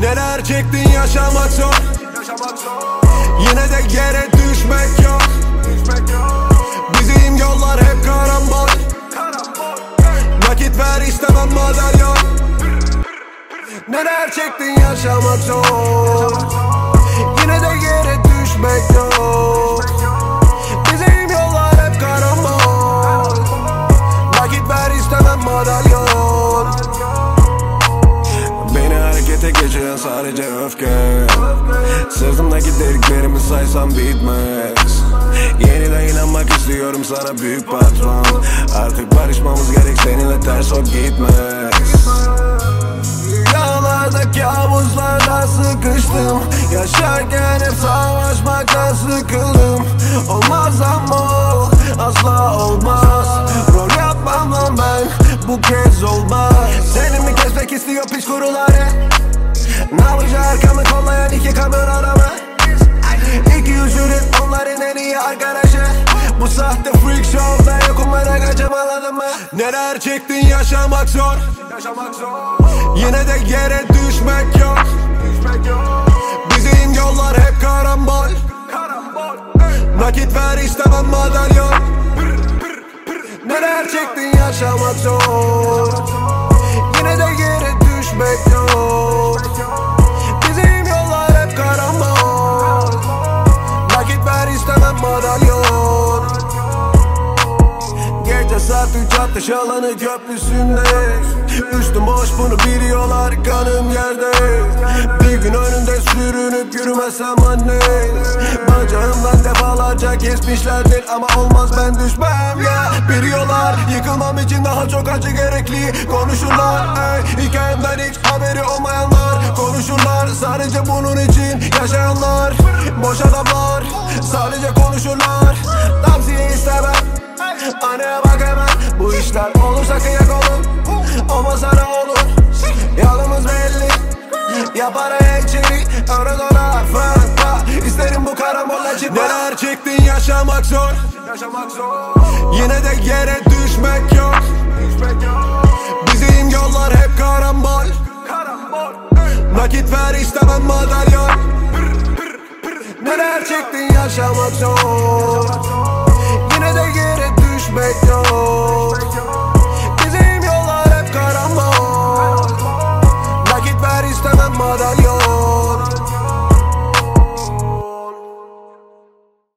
Neler çektin yaşamak zor. Yine de yere düşmek yok. Bizim yollar hep karambol. Nakit ver istemem madalyon. Neler çektin yaşamak zor. Yine de yere düşmek yok Sırtımdaki deliklerimi saysam bitmez. Yeniden inanmak istiyorum sana büyük patron. Artık barışmamız gerek seninle ters o gitmez. Rüyalarda kabuslarda sıkıştım. Yaşarken hep savaşmaktan sıkıldım. Olmaz ama ol, asla olmaz. Rol yapmam lan ben bu kez olmaz. Seni mi kesmek istiyor piç kuruları? Ne yapacak arkamı kollayan freak show'da yokum ben kaçım anladın mı? Neler çektin yaşamak zor. Yaşamak zor. Yine de yere düşmek yok. Bizim yollar hep karambol. Nakit ver istemem madalyon. Neler çektin yaşamak zor. Yine de yere düşmek yok Gece saat üç atış alanı köprüsünde Üstüm boş bunu biliyorlar kanım yerde. Bir gün önünde sürünüp yürümesem anne. Bacağımdan defalarca kesmişlerdir ama olmaz ben düşmem ya. Biliyorlar yıkılmam için daha çok acı gerekli Konuşurlar ey. Hikayemden hiç haberi olmayanlar Konuşurlar. Sadece bunun için yaşayanlar Boş adamlar. Sadece konuşurlar. Tavsiye istemem. Anneye bak hemen işler olursa kıyak olun Olmasa ne olur. Yolumuz belli. Yapar ekçeri Euro dolar fanta İsterim bu karambolla cidden Neler çektin yaşamak zor. Yaşamak zor. Yine de yere düşmek yok. Bizim yollar hep karambol. Nakit ver istemem madalyon. Neler çektin yaşamak zor. Yine de yere düşmek yok that you